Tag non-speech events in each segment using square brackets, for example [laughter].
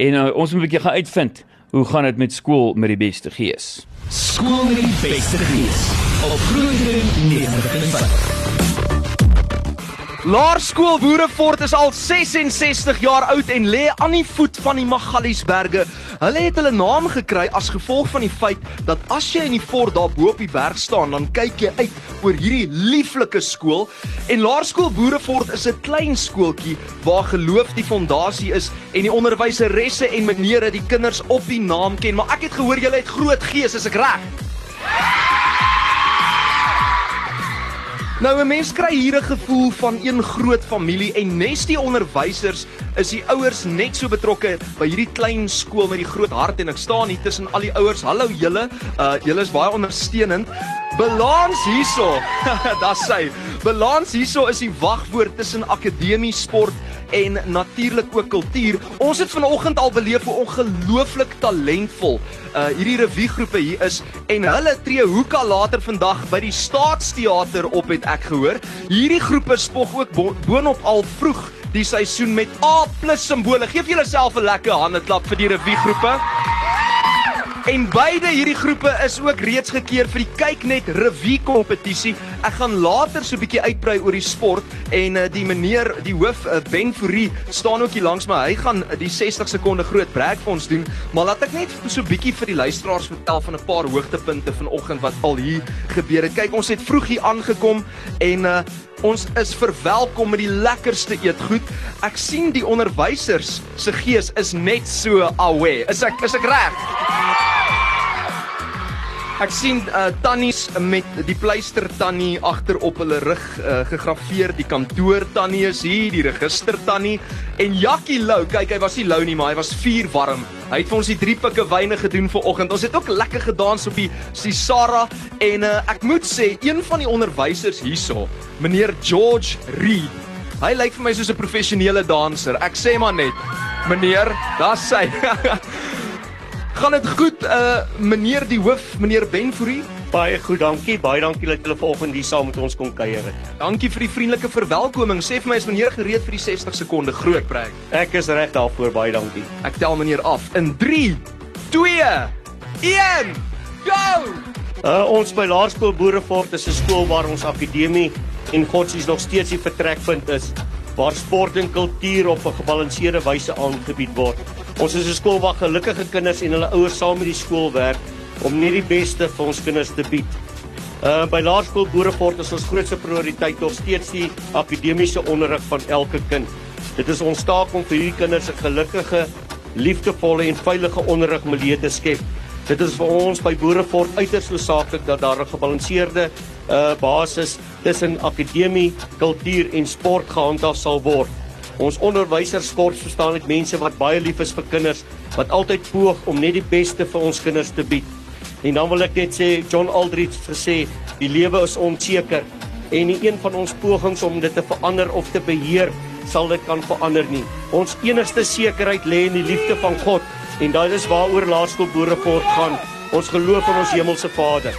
En uh, ons moet 'n bietjie gaan uitvind hoe gaan dit met skool met die beste gees. Skool met die beste gees. Op Groeiding 90.5. Laerskool Woerefort is al 66 jaar oud en lê aan die voet van die Magaliesberge. Hulle het hulle naam gekry as gevolg van die feit dat as jy in die fort daar bo op die berg staan, dan kyk jy uit oor hierdie lieflike skool. En Laerskool Woerefort is 'n klein skooltjie waar geloof die fondasie is en die onderwyseresse en menere die kinders op die naam ken. Maar ek het gehoor julle het groot gees, is ek reg? Nou 'n mens kry hier 'n gevoel van een groot familie en nes die onderwysers is die ouers net so betrokke by hierdie klein skool met die groot hart en ek staan hier tussen al die ouers. Hallo julle. Uh julle is baie ondersteunend. Balans hierso. [laughs] Daar's sy. Balans hierso is die wagwoord tussen akademie, sport en natuurlik ook kultuur. Ons het vanoggend al beleef hoe ongelooflik talentvol uh hierdie reviegroepe hier is en hulle tree hoeka later vandag by die Staatsteater op het ek gehoor. Hierdie groepe spog ook boonop al vroeg die seisoen met A+ simbole. Geef julleself 'n lekker hande klap vir die reviegroepe. En beide hierdie groepe is ook reeds gekeer vir die Kyknet Revue kompetisie. Ek gaan later so 'n bietjie uitbrei oor die sport en uh, die meneer, die hoof uh, Ben Fourie staan ook hier langs my. Hy gaan uh, die 60 sekonde groot break vir ons doen. Maar laat ek net so 'n bietjie vir die luisteraars vertel van 'n paar hoogtepunte vanoggend wat al hier gebeur het. Kyk, ons het vroeg hier aangekom en uh, Ons is verwelkom met die lekkerste eetgoed. Ek sien die onderwysers se gees is net so away. Is ek is ek reg? Ek sien uh, tannies met die pleister tannie agter op hulle rug uh, gegraveer. Die kantoor tannie is hier, die register tannie en Jakkie Lou. Kyk, hy was nie lou nie, maar hy was vuur warm. Hy het vir ons die drie pikke wyne gedoen vir oggend. Ons het ook lekker gedans op die Sisara en uh, ek moet sê, een van die onderwysers hierso, meneer George Reed. Hy lyk vir my soos 'n professionele danser. Ek sê maar net, meneer, daar's sy. [laughs] Gaan dit goed, uh meneer die hoof, meneer Benfourie? Baie goed, dankie. Baie dankie dat julle vanoggend hier saam met ons kom kuier. Dankie vir die vriendelike verwelkoming. Sê vir my is meneer gereed vir die 60 sekonde groot preek? Ek is reg daarvoor, baie dankie. Ek tel meneer af in 3 2 1 Go! Uh ons by Laerskool Boerefort is 'n skool waar ons akademie en godsdienst nog steeds die vertrekpunt is waar sport en kultuur op 'n gebalanseerde wyse aangebied word. Ons is 'n skool waar gelukkige kinders en hulle ouers saam met die skool werk om net die beste vir ons kinders te bied. Uh by Laerskool Boerefort is ons grootste prioriteit nog steeds die akademiese onderrig van elke kind. Dit is ons taak om vir hierdie kinders 'n gelukkige, liefdevolle en veilige onderrigmilieu te skep. Dit is vir ons by Boerefort uiters noodsaaklik dat daar 'n gebalanseerde uh basis tussen akademie, kultuur en sport gehandhaaf sal word. Ons onderwysers kort verstaan dit mense wat baie lief is vir kinders, wat altyd poog om net die beste vir ons kinders te bied. En dan wil ek net sê John Aldrich het gesê die lewe is onseker en nie een van ons pogings om dit te verander of te beheer sal dit kan verander nie. Ons enigste sekerheid lê in die liefde van God en dit is waaroor Laerskool Boerefort gaan. Ons geloof in ons hemelse Vader.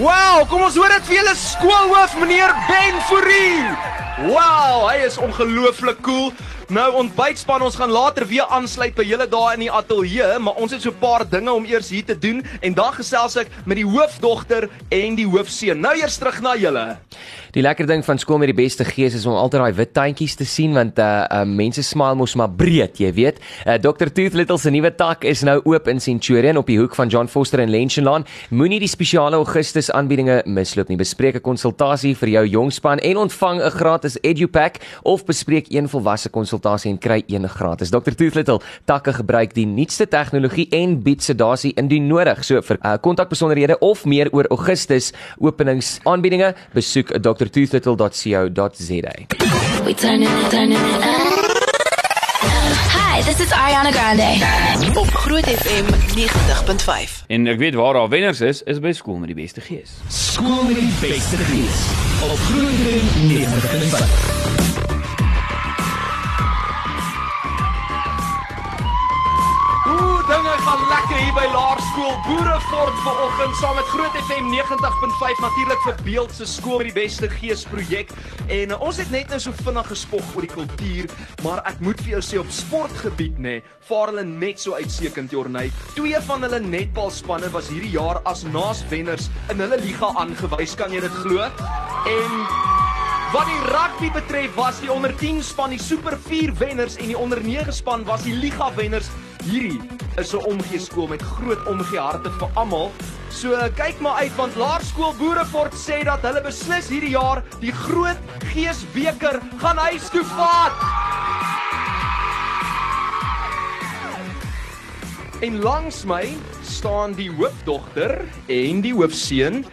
Wow, kom ons hoor dit vir julle skoolhoof meneer Ben Fourie. Wow, hy is ongelooflik cool. Nou ontbytspan, ons gaan later weer aansluit by julle daar in die ateljee, maar ons het so 'n paar dinge om eers hier te doen en dan gesels ek met die hoofdogter en die hoofseun. Nou eers terug na julle. Die lekker ding van skool met die beste gees is om altyd daai wit tandjies te sien want uh, uh mense smile mos maar breed, jy weet. Uh, Dr Tooth Little se nuwe tak is nou oop in Centurion op die hoek van John Foster en Lensland. Moenie die spesiale Augustus aanbiedinge misloop nie. Bespreek 'n konsultasie vir jou jongspan en ontvang 'n gratis EduPack of bespreek een volwasse konsultasie en kry een gratis. Dr Tooth Little takke gebruik die nuutste tegnologie en bied sedasie indien nodig. So vir kontak uh, besonderhede of meer oor Augustus openingsaanbiedinge, besoek 'n Dr drtoothittle.co.za. We turning it, turning it up. Hi, this is Ariana Grande. Op Groot FM 90.5. En ek weet waar daar wenners is, is by skool met die beste gees. Skool met die beste gees. Op Groot FM 90.5. gaan lekker hier by Laerskool Boerefort vanoggend saam met Groot FM 90.5 natuurlik vir Beeld se skool met die beste gees projek. En uh, ons het net nou so vinnig gespog oor die kultuur, maar ek moet vir jou sê op sportgebied nê, nee, vaar hulle net so uitstekend Jorney. Twee van hulle netbalspanne was hierdie jaar as naaswenners in hulle liga aangewys, kan jy dit glo? En Wat die rugby betref, was die onder 10 span die Super 4 wenners en die onder 9 span was die liga wenners. Hierdie is 'n omgee skool met groot omgee harte vir almal. So kyk maar uit want Laerskool Boerefort sê dat hulle beslis hierdie jaar die groot Geesbeker gaan huis toe vat. En langs my staan die hoofdogter en die hoofseun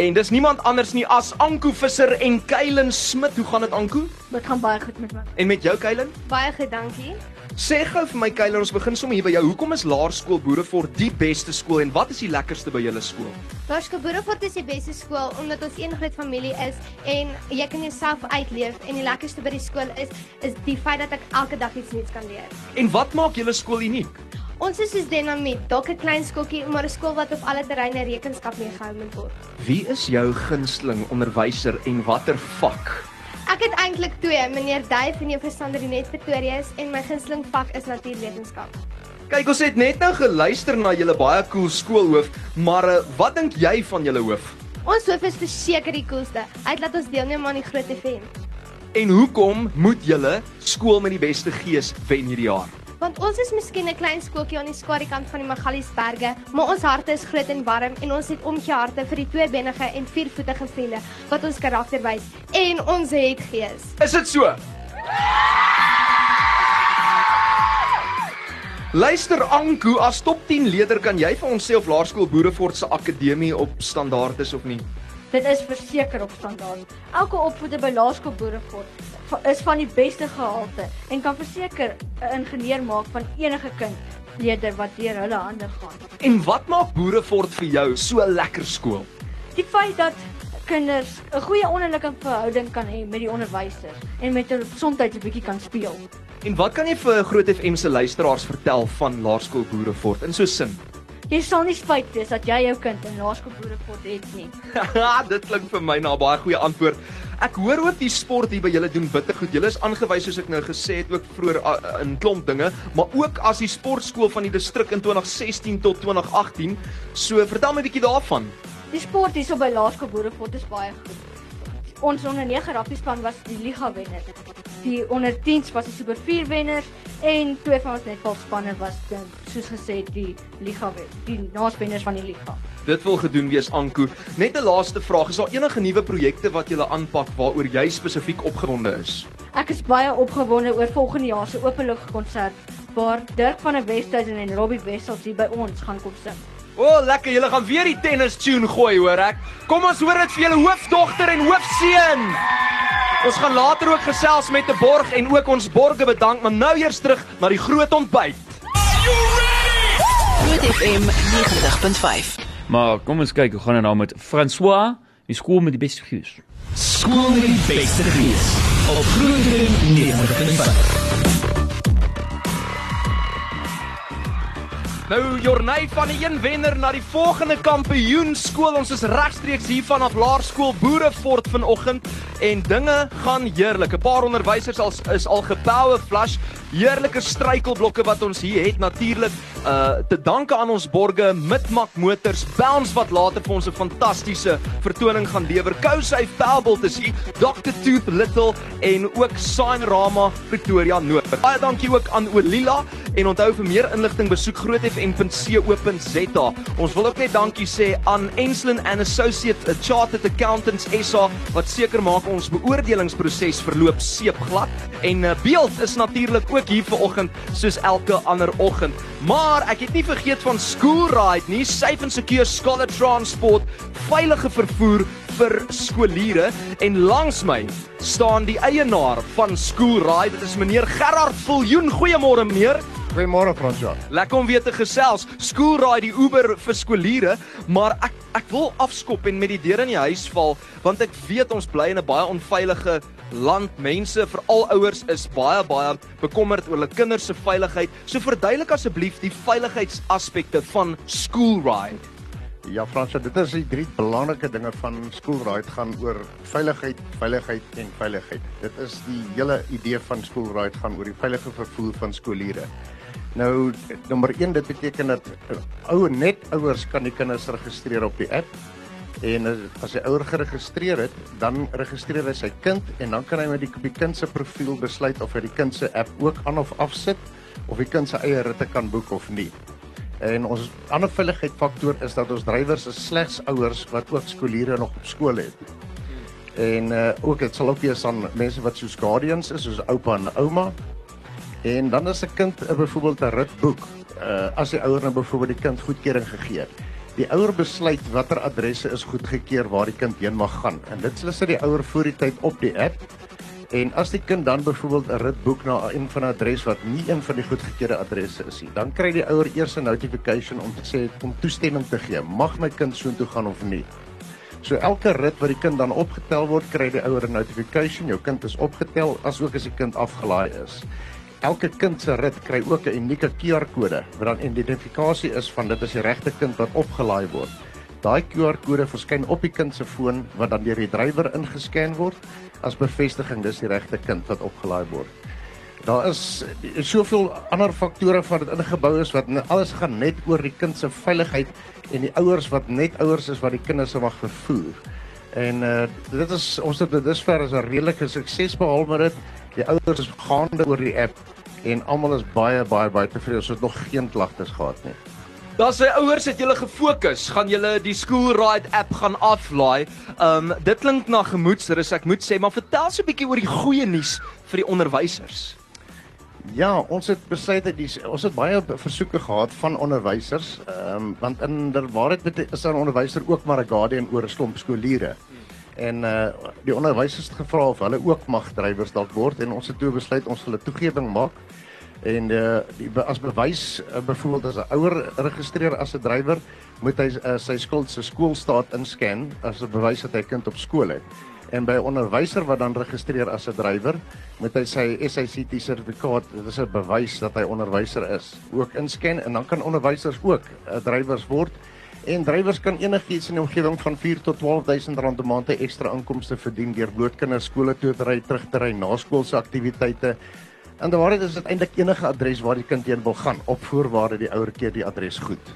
En dis niemand anders nie as Anko Visser en Kylen Smit. Hoe gaan dit Anko? Dit gaan baie goed met my. En met jou Kylen? Baie goed, dankie. Sê gou vir my Kylen, ons begin sommer hier by jou. Hoekom is Laerskool Boerefort die beste skool en wat is die lekkerste by julle skool? Laerskool Boerefort is die beste skool omdat ons een groot familie is en jy kan jouself uitleef en die lekkerste by die skool is is die feit dat ek elke dag iets nuuts kan leer. En wat maak julle skool uniek? Ons is soos Dynamiet, dalk 'n klein skooltjie, maar 'n skool wat op alle terreine rekenskap mee gehou moet word. Wie is jou gunsteling onderwyser en watter vak? Ek het eintlik twee, meneer Duif en juffrou Sandrinet Pretorius en my gunsteling vak is natuurwetenskap. Kyk, ons het net nou geluister na julle baie cool skoolhoof, maar uh, wat dink jy van julle hoof? Ons hoof is verseker die coolste. Hy het laat ons deelneem aan die groot event. En hoekom moet julle skool met die beste gees wen hierdie jaar? Want ons is miskien 'n klein skooltjie aan die skadu-kant van die Magaliesberge, maar ons harte is groot en warm en ons het omgee harte vir die tweebenige en viervoetige vriende wat ons karakter wys en ons het gees. Is dit so? Luister Anku, as top 10 leier kan jy vir ons sê of Laerskool Boerefort se akademie op standaard is of nie? Dit is verseker op standaard. Elke opvoeder by Laerskool Boerefort is van die beste gehalte en kan verseker 'n ingenieur maak van enige kind leerder wat deur hulle hande gaan. En wat maak Boerefort vir jou so 'n lekker skool? Die feit dat kinders 'n goeie onderlinge verhouding kan hê met die onderwysers en met hulle gesondheid 'n bietjie kan speel. En wat kan jy vir Groot FM se luisteraars vertel van Laerskool Boerefort in so sin? Jy sal nie spyt wees dat jy jou kind in Laerskool Boerefort het nie. [laughs] Dit klink vir my na 'n baie goeie antwoord. Ek hoor ook die sport hier by julle doen bitter goed. Julle is aangewys soos ek nou gesê het ook vroeër in klomp dinge, maar ook as die sportskool van die distrik in 2016 tot 2018. So vertel my 'n bietjie daarvan. Die sport hier so by Laerskool Boerefort is baie goed. Ons onder 9 rappiespan was die liga wenner. Die onder 10s was die super 4 wenners en twee van ons netbalspanne was dan soos gesê die liga wen, die naaswenners van die liga dit wil gedoen wees Anko. Net 'n laaste vraag, is daar enige nuwe projekte wat jy aanpak waaroor jy spesifiek opgewonde is? Ek is baie opgewonde oor volgende jaar se openlug konsert waar Dirk van der Westhuizen en Robbie Wessels hier by ons gaan kom sing. O, oh, lekker, julle gaan weer die tennis tune gooi, hoor ek. Kom ons hoor dit vir julle hoofdogter en hoofseun. Ons gaan later ook gesels met 'n borg en ook ons borge bedank, maar nou eers terug na die groot ontbyt. Groot FM 90.5 Maar kom ons kyk, hoe gaan dit nou met François, die skool met die beste gees. Skool met die beste gees. Op Groenewoud 95. Nou Jorney van die een wenner na die volgende kampioen skool. Ons is regstreeks hier vanaf Laerskool Boerefort vanoggend en dinge gaan heerlik. 'n Paar onderwysers al is al gepower flush. Heerlike struikelblokke wat ons hier het natuurlik uh te danke aan ons borge Midmak Motors, Bounce wat later vir ons 'n fantastiese vertoning gaan lewer. Kousy Pebble is hier, Dr Tooth Little en ook Sign Rama Pretoria Noord. Baie dankie ook aan Olila en onthou vir meer inligting besoek grootfm.co.za. Ons wil ook net dankie sê aan Enslin and Associates, a chartered accountants SA wat seker maak ons beoordelingsproses verloop seepglad en uh, beeld is natuurlik ook hier vanoggend soos elke ander oggend. Maar ek het nie vergeet van School Ride nie, safe and secure scholar transport, veilige vervoer vir skooliere en langs my staan die eienaar van School Ride. Dit is meneer Gerard Viljoen. Goeiemôre meneer. Goeiemôre Fransjo. Lekker om weer te gesels. School Ride die Uber vir skooliere, maar ek ek wil afskop en met die deur in die huis val want ek weet ons bly in 'n baie onveilige land. Mense, veral ouers is baie baie bekommerd oor hulle kinders se veiligheid. So verduidelik asseblief die veiligheidsaspekte van school ride. Ja Frans, dit is die drie belangrike dinge van school ride gaan oor veiligheid, veiligheid en veiligheid. Dit is die hele idee van school ride gaan oor die veilige vervoer van skooliere. Nou nommer 1 dit beteken dat ouer net ouers kan die kinders registreer op die app en as hy ouer geregistreer het, dan registreer hy sy kind en dan kan hy met die, die kind se profiel besluit of hy die kind se app ook aan of afsit of die kind se eie ritte kan boek of nie. En ons ander veiligheidsfaktor is dat ons drywers is slegs ouers wat ook skooliere nog op skool het. En uh, ook dit sal ook wees aan mense wat soos guardians is, soos oupa en ouma. En dan as 'n kind 'n byvoorbeeld 'n rit boek, uh, as die ouer nou byvoorbeeld die kind goedkeuring gegee het, Die ouer besluit watter adresse is goedgekeur waar die kind heen mag gaan. En dit sit die ouer voor die tyd op die app. En as die kind dan byvoorbeeld 'n rit boek na een van 'n adres wat nie een van die goedgekeurde adresse is nie, dan kry die ouer eers 'n notification om te sê om toestemming te gee. Mag my kind soontoe gaan of nie? So elke rit wat die kind dan opgetel word, kry die ouer 'n notification, jou kind is opgetel asook as die kind afgelaai is. Elke kind se rit kry ook 'n unieke QR-kode wat dan identifikasie is van dit is die regte kind wat opgelaai word. Daai QR-kode verskyn op die kind se foon wat dan deur die drywer ingescan word as bevestiging dis die regte kind wat opgelaai word. Daar is soveel ander faktore wat dit ingebou is wat alles gaan net oor die kind se veiligheid en die ouers wat net ouers is wat die kinders mag vervoer. En uh dit is ons het dit dusver as 'n redelike sukses behaal met dit. Die ouers is gaande oor die app en almal is baie baie baie tevrede. Ons het nog geen klagtes gehad nie. Daar sê ouers het julle gefokus, gaan julle die School Ride app gaan aflaai. Um dit klink na gemoedsrus, ek moet sê, maar vertel so 'n bietjie oor die goeie nuus vir die onderwysers. Ja, ons het besluit dat die ons het baie versoeke gehad van onderwysers, ehm um, want in der waarheid is 'n onderwyser ook maar 'n guardian oor 'n klomp skooliere. En uh die onderwysers het gevra of hulle ook mag drywers dalk word en ons het toe besluit ons wil 'n toegewing maak. En uh die, as bewys uh, byvoorbeeld as 'n ouer registreer as 'n drywer, moet hy uh, sy skuld se skoolstaat inscan as 'n bewys dat hy kind op skool het. En by 'n onderwyser wat dan registreer as 'n drywer met hy sy SICT sertifikaat dit is 'n bewys dat hy onderwyser is ook insken en dan kan onderwysers ook uh, drywers word en drywers kan enigiets in die omgewing van 4 tot 12000 rand 'n maand ekstra inkomste verdien deur blootkinders skole toe te ry terug te ry na skoolse aktiwiteite en daar is dit eintlik enige adres waar die kind heen wil gaan op voorwaarde die ouer keer die adres goed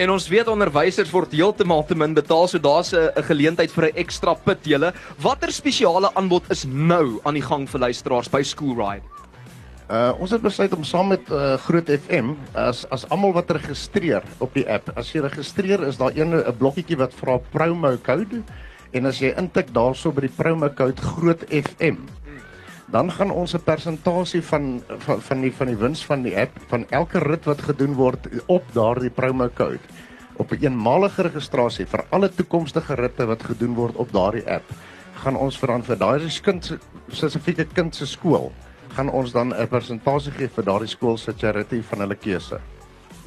En ons weet onderwysers word heeltemal te min betaal, so daar's 'n geleentheid vir 'n ekstra pit julle. Watter spesiale aanbod is nou aan die gang vir luisteraars by School Ride? Uh ons het besluit om saam met uh, Groot FM as as almal wat registreer op die app. As jy registreer, is daar 'n 'n blokkietjie wat vra promo code en as jy intik daarso by die promo code Groot FM dan gaan ons 'n persentasie van, van van die van die wins van die app van elke rit wat gedoen word op daardie promo code op 'n eenmalige registrasie vir alle toekomstige ritte wat gedoen word op daardie app gaan ons verant vir daai kind spesifieke kind se skool gaan ons dan 'n persentasie gee vir daardie skool se charity van hulle keuse.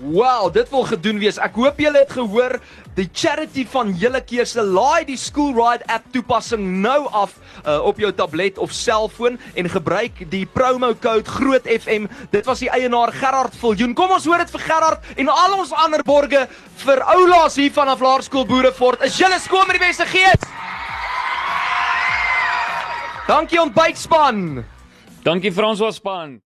Wow, dit wil gedoen wees. Ek hoop julle het gehoor die charity van julle keuse. Laai die School Ride app toepassing nou af uh, op jou tablet of selfoon en gebruik die promo code Groot FM. Dit was die eienaar Gerard Viljoen. Kom ons hoor dit vir Gerard en al ons ander borgers vir oulaas hier vanaf Laerskool Boerefort. Is julle skool met die beste gees? Dankie ontbytspan. Dankie François span.